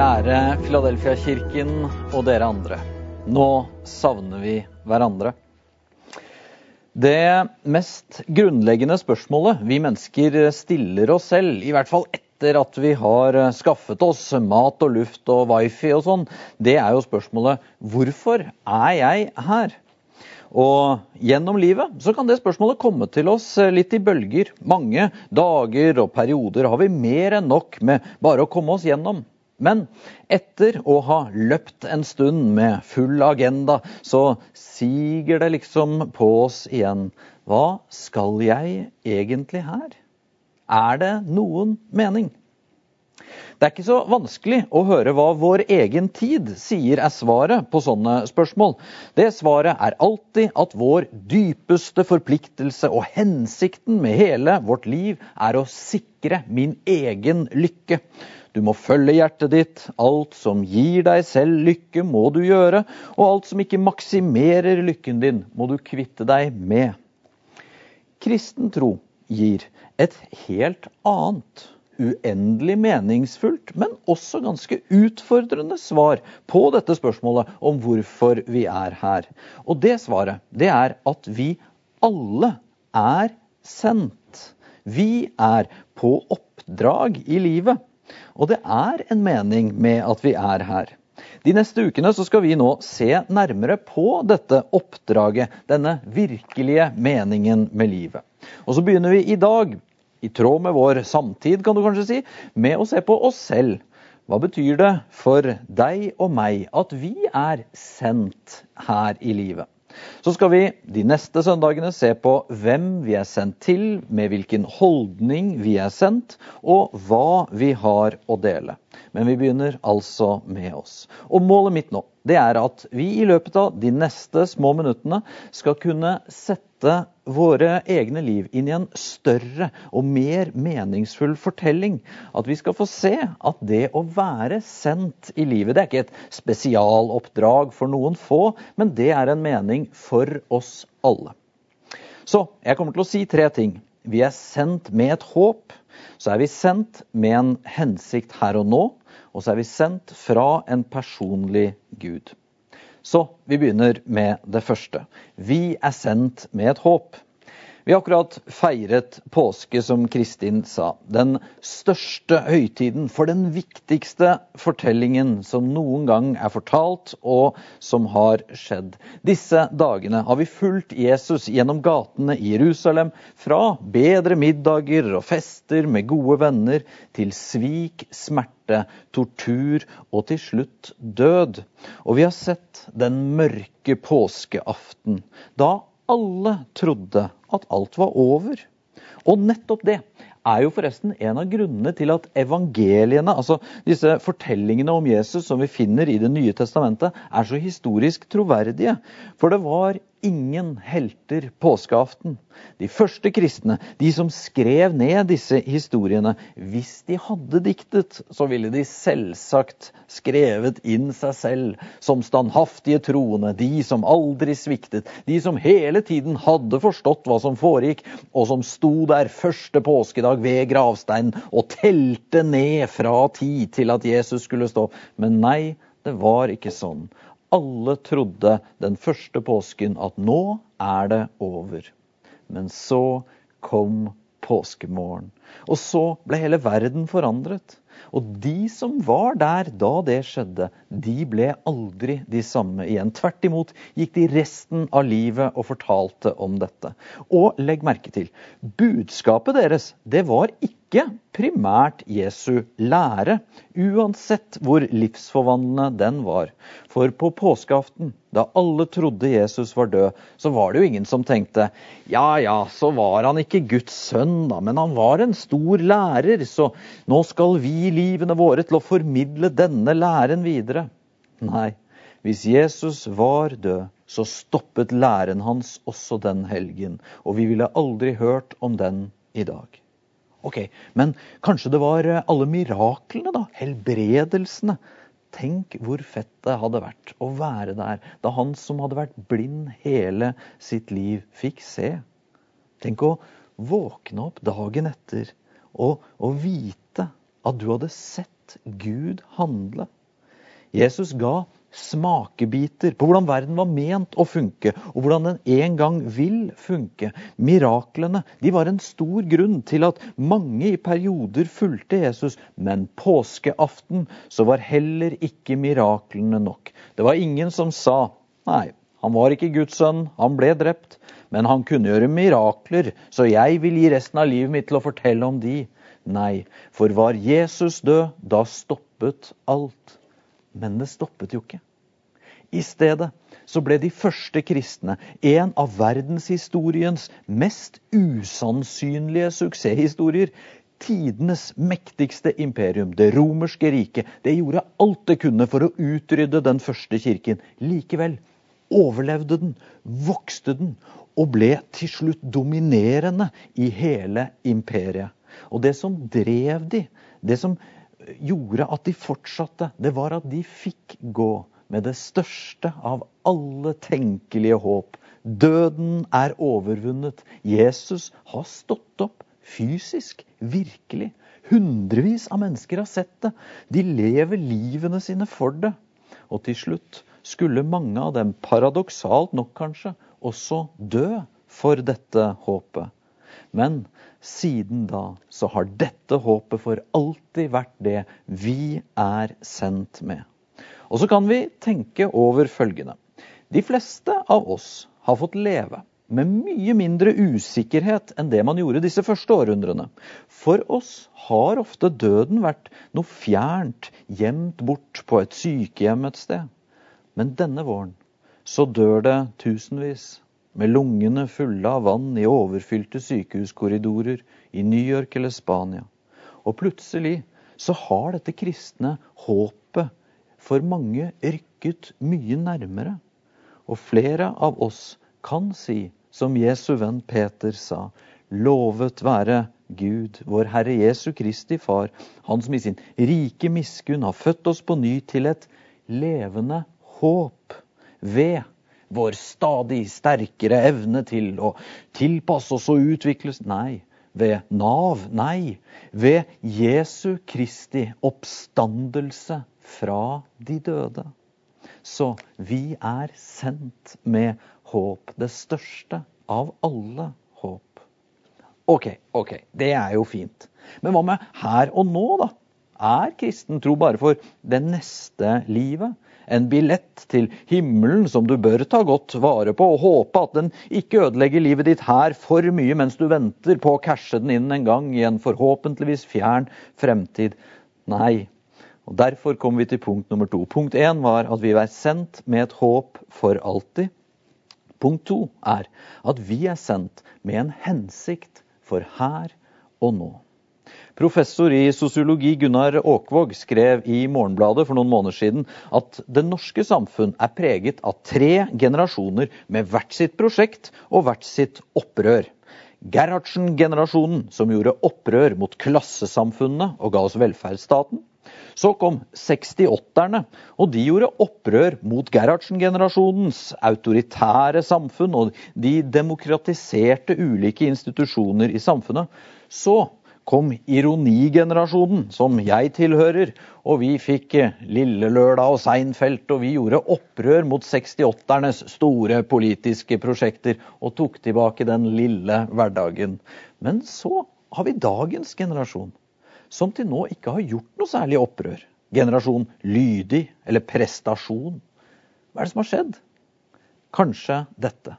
Kjære Filadelfia-kirken og dere andre. Nå savner vi hverandre. Det mest grunnleggende spørsmålet vi mennesker stiller oss selv, i hvert fall etter at vi har skaffet oss mat og luft og wifi og sånn, det er jo spørsmålet hvorfor er jeg her? Og gjennom livet så kan det spørsmålet komme til oss litt i bølger. Mange dager og perioder har vi mer enn nok med bare å komme oss gjennom. Men etter å ha løpt en stund med full agenda, så siger det liksom på oss igjen. Hva skal jeg egentlig her? Er det noen mening? Det er ikke så vanskelig å høre hva vår egen tid sier er svaret på sånne spørsmål. Det svaret er alltid at vår dypeste forpliktelse og hensikten med hele vårt liv er å sikre min egen lykke. Du må følge hjertet ditt. Alt som gir deg selv lykke, må du gjøre. Og alt som ikke maksimerer lykken din, må du kvitte deg med. Kristen tro gir et helt annet, uendelig meningsfullt, men også ganske utfordrende svar på dette spørsmålet om hvorfor vi er her. Og det svaret, det er at vi alle er sendt. Vi er på oppdrag i livet. Og det er en mening med at vi er her. De neste ukene skal vi nå se nærmere på dette oppdraget, denne virkelige meningen med livet. Og så begynner vi i dag, i tråd med vår samtid, kan du kanskje si, med å se på oss selv. Hva betyr det for deg og meg at vi er sendt her i livet? Så skal vi de neste søndagene se på hvem vi er sendt til, med hvilken holdning vi er sendt, og hva vi har å dele. Men vi begynner altså med oss. Og målet mitt nå, det er at vi i løpet av de neste små minuttene skal kunne sette våre egne liv inn i en større og mer meningsfull fortelling. At vi skal få se at det å være sendt i livet, det er ikke et spesialoppdrag for noen få, men det er en mening for oss alle. Så jeg kommer til å si tre ting. Vi er sendt med et håp. Så er vi sendt med en hensikt her og nå. Og så er vi sendt fra en personlig Gud. Så vi begynner med det første. Vi er sendt med et håp. Vi har akkurat feiret påske, som Kristin sa. Den største høytiden for den viktigste fortellingen som noen gang er fortalt, og som har skjedd. Disse dagene har vi fulgt Jesus gjennom gatene i Jerusalem, fra bedre middager og fester med gode venner, til svik, smerte, tortur og til slutt død. Og vi har sett den mørke påskeaften, da alle trodde at alt var over. Og nettopp det er jo forresten en av grunnene til at evangeliene, altså disse fortellingene om Jesus som vi finner i Det nye testamentet, er så historisk troverdige. For det var ingen helter påskeaften. De første kristne, de som skrev ned disse historiene, hvis de hadde diktet, så ville de selvsagt skrevet inn seg selv som standhaftige troende, de som aldri sviktet, de som hele tiden hadde forstått hva som foregikk, og som sto der første påskedag ved gravsteinen og telte ned fra tid til at Jesus skulle stå. Men nei, det var ikke sånn. Alle trodde den første påsken at nå er det over. Men så kom påskemorgen. Og så ble hele verden forandret. Og de som var der da det skjedde, de ble aldri de samme igjen. Tvert imot gikk de resten av livet og fortalte om dette. Og legg merke til, budskapet deres, det var ikke ikke primært Jesu lære, uansett hvor livsforvandlende den var. For på påskeaften, da alle trodde Jesus var død, så var det jo ingen som tenkte ja ja, så var han ikke Guds sønn, da, men han var en stor lærer, så nå skal vi livene våre til å formidle denne læren videre. Nei, hvis Jesus var død, så stoppet læren hans også den helgen, og vi ville aldri hørt om den i dag. Ok, Men kanskje det var eh, alle miraklene, da? Helbredelsene. Tenk hvor fett det hadde vært å være der da han som hadde vært blind hele sitt liv, fikk se. Tenk å våkne opp dagen etter og, og vite at du hadde sett Gud handle. Jesus ga smakebiter på hvordan verden var ment å funke, og hvordan den en gang vil funke. Miraklene de var en stor grunn til at mange i perioder fulgte Jesus, men påskeaften så var heller ikke miraklene nok. Det var ingen som sa nei, han var ikke Guds sønn, han ble drept, men han kunne gjøre mirakler, så jeg vil gi resten av livet mitt til å fortelle om de. Nei, for var Jesus død, da stoppet alt. Men det stoppet jo ikke. I stedet så ble de første kristne en av verdenshistoriens mest usannsynlige suksesshistorier. Tidenes mektigste imperium, det romerske riket, det gjorde alt det kunne for å utrydde den første kirken. Likevel overlevde den, vokste den og ble til slutt dominerende i hele imperiet. Og det som drev de, det som gjorde at de fortsatte, det var at de fikk gå med det største av alle tenkelige håp. Døden er overvunnet. Jesus har stått opp fysisk, virkelig. Hundrevis av mennesker har sett det. De lever livene sine for det. Og til slutt skulle mange av dem, paradoksalt nok kanskje, også dø for dette håpet. Men siden da så har dette håpet for alltid vært det vi er sendt med. Og så kan vi tenke over følgende. De fleste av oss har fått leve med mye mindre usikkerhet enn det man gjorde disse første århundrene. For oss har ofte døden vært noe fjernt, gjemt bort på et sykehjem et sted. Men denne våren så dør det tusenvis med lungene fulle av vann i overfylte sykehuskorridorer i New York eller Spania. Og plutselig så har dette kristne håpet for mange rykket mye nærmere. Og flere av oss kan si, som Jesu venn Peter sa, lovet være Gud, vår Herre Jesu Kristi Far, Han som i sin rike miskunn har født oss på ny til et levende håp ved vår stadig sterkere evne til å tilpasse oss og utvikles. Nei, ved Nav. Nei, ved Jesu Kristi oppstandelse fra de døde. Så vi er sendt med håp. Det største av alle håp. Ok, ok, det er jo fint. Men hva med her og nå, da? Er kristen tro bare for det neste livet? En billett til himmelen som du bør ta godt vare på, og håpe at den ikke ødelegger livet ditt her for mye mens du venter på å cashe den inn en gang i en forhåpentligvis fjern fremtid. Nei. Og Derfor kom vi til punkt nummer to. Punkt én var at vi er sendt med et håp for alltid. Punkt to er at vi er sendt med en hensikt for her og nå. Professor i sosiologi Gunnar Åkvåg skrev i Morgenbladet for noen måneder siden at det norske samfunn er preget av tre generasjoner med hvert sitt prosjekt og hvert sitt opprør. Gerhardsen-generasjonen, som gjorde opprør mot klassesamfunnet og ga oss velferdsstaten. Så kom 68-erne, og de gjorde opprør mot Gerhardsen-generasjonens autoritære samfunn, og de demokratiserte ulike institusjoner i samfunnet. Så kom ironigenerasjonen, som jeg tilhører. Og vi fikk eh, Lille og Seinfeld, og vi gjorde opprør mot 68-ernes store politiske prosjekter og tok tilbake den lille hverdagen. Men så har vi dagens generasjon, som til nå ikke har gjort noe særlig opprør. Generasjon lydig eller prestasjon. Hva er det som har skjedd? Kanskje dette.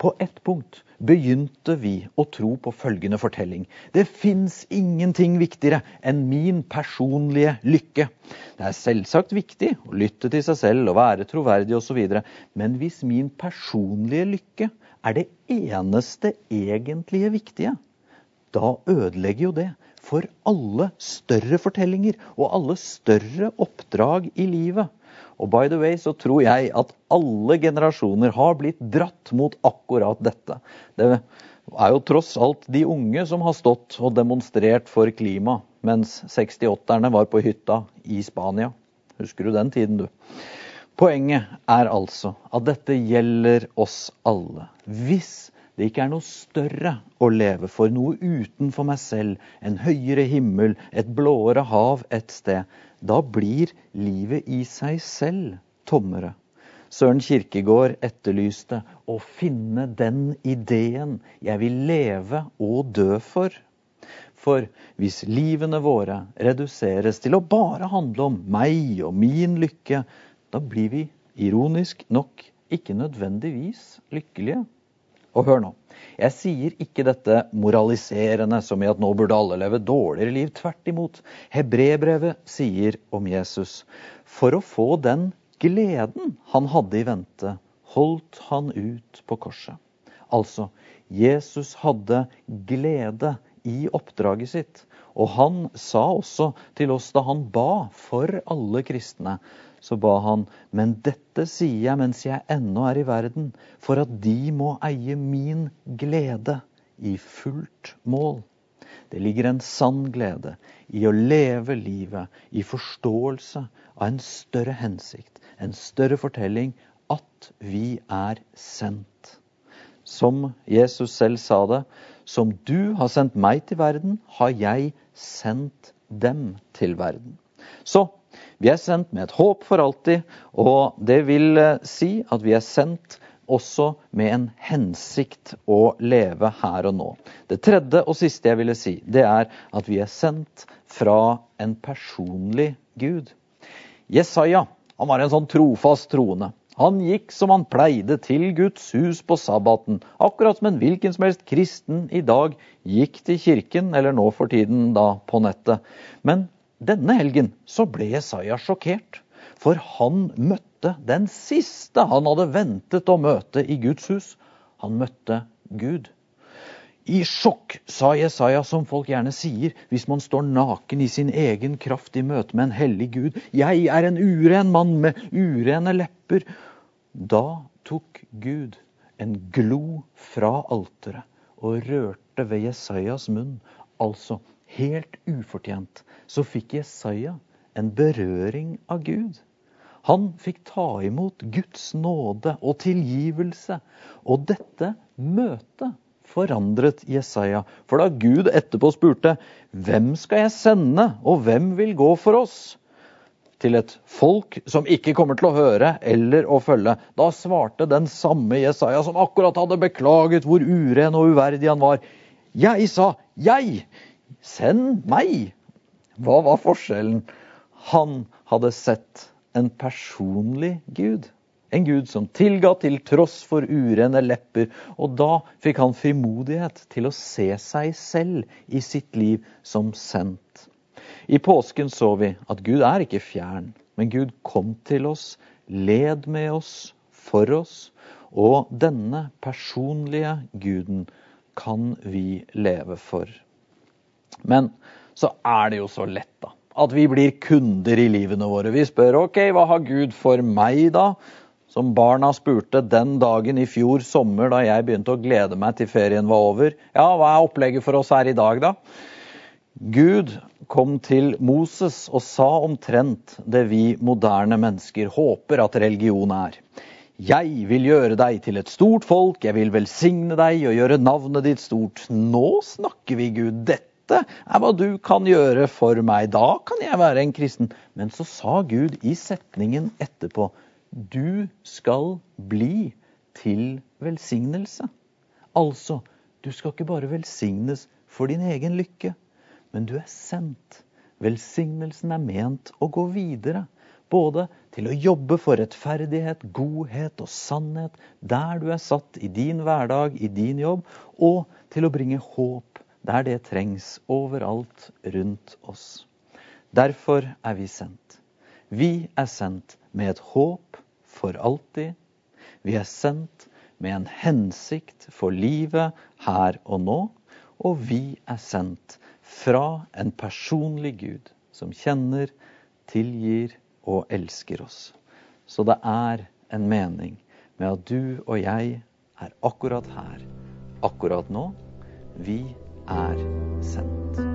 På ett punkt begynte vi å tro på følgende fortelling. Det fins ingenting viktigere enn min personlige lykke. Det er selvsagt viktig å lytte til seg selv og være troverdig osv. Men hvis min personlige lykke er det eneste egentlige viktige, da ødelegger jo det for alle større fortellinger og alle større oppdrag i livet. Og by the way så tror jeg at alle generasjoner har blitt dratt mot akkurat dette. Det er jo tross alt de unge som har stått og demonstrert for klima, mens 68-erne var på hytta i Spania. Husker du den tiden, du? Poenget er altså at dette gjelder oss alle. Hvis det ikke er noe større å leve for, noe utenfor meg selv, en høyere himmel, et blåere hav et sted, da blir livet i seg selv tommere. Søren Kirkegård etterlyste å finne den ideen jeg vil leve og dø for. For hvis livene våre reduseres til å bare handle om meg og min lykke, da blir vi, ironisk nok, ikke nødvendigvis lykkelige. Og hør nå. Jeg sier ikke dette moraliserende som i at nå burde alle leve dårligere liv. Tvert imot. Hebrebrevet sier om Jesus for å få den gleden han hadde i vente, holdt han ut på korset. Altså, Jesus hadde glede i oppdraget sitt. Og han sa også til oss da han ba for alle kristne, så ba han, men dette sier jeg mens jeg ennå er i verden, for at de må eie min glede i fullt mål. Det ligger en sann glede i å leve livet i forståelse av en større hensikt, en større fortelling, at vi er sendt. Som Jesus selv sa det, som du har sendt meg til verden, har jeg sendt dem til verden. Så vi er sendt med et håp for alltid, og det vil eh, si at vi er sendt også med en hensikt å leve her og nå. Det tredje og siste jeg ville si, det er at vi er sendt fra en personlig Gud. Jesaja han var en sånn trofast troende. Han gikk som han pleide til Guds hus på sabbaten, akkurat som en hvilken som helst kristen i dag gikk til kirken, eller nå for tiden da på nettet. Men denne helgen så ble Jesaja sjokkert, for han møtte den siste han hadde ventet å møte i Guds hus. Han møtte Gud. I sjokk, sa Jesaja, som folk gjerne sier hvis man står naken i sin egen kraft i møte med en hellig Gud. Jeg er en uren mann med urene lepper. Da tok Gud en glo fra alteret og rørte ved Jesajas munn. Altså, helt ufortjent, så fikk Jesaja en berøring av Gud. Han fikk ta imot Guds nåde og tilgivelse. Og dette møtet forandret Jesaja. For da Gud etterpå spurte hvem skal jeg sende, og hvem vil gå for oss? Til et folk som ikke kommer til å høre eller å følge. Da svarte den samme Jesaja, som akkurat hadde beklaget hvor uren og uverdig han var. Jeg sa, jeg, Send meg! Hva var forskjellen? Han hadde sett en personlig Gud. En Gud som tilga til tross for urene lepper. Og da fikk han frimodighet til å se seg selv i sitt liv som sendt. I påsken så vi at Gud er ikke fjern, men Gud kom til oss, led med oss, for oss. Og denne personlige Guden kan vi leve for. Men så er det jo så lett, da. At vi blir kunder i livene våre. Vi spør OK, hva har Gud for meg, da? Som barna spurte den dagen i fjor sommer da jeg begynte å glede meg til ferien var over. Ja, hva er opplegget for oss her i dag, da? Gud kom til Moses og sa omtrent det vi moderne mennesker håper at religion er. Jeg vil gjøre deg til et stort folk, jeg vil velsigne deg og gjøre navnet ditt stort. Nå snakker vi, Gud. Dette dette er hva du kan gjøre for meg. Da kan jeg være en kristen. Men så sa Gud i setningen etterpå du skal bli til velsignelse. Altså, du skal ikke bare velsignes for din egen lykke, men du er sendt. Velsignelsen er ment å gå videre. Både til å jobbe for rettferdighet, godhet og sannhet der du er satt i din hverdag, i din jobb, og til å bringe håp der det trengs overalt rundt oss. Derfor er vi sendt. Vi er sendt med et håp for alltid. Vi er sendt med en hensikt for livet her og nå. Og vi er sendt fra en personlig Gud som kjenner, tilgir og elsker oss. Så det er en mening med at du og jeg er akkurat her, akkurat nå. Vi er sendt.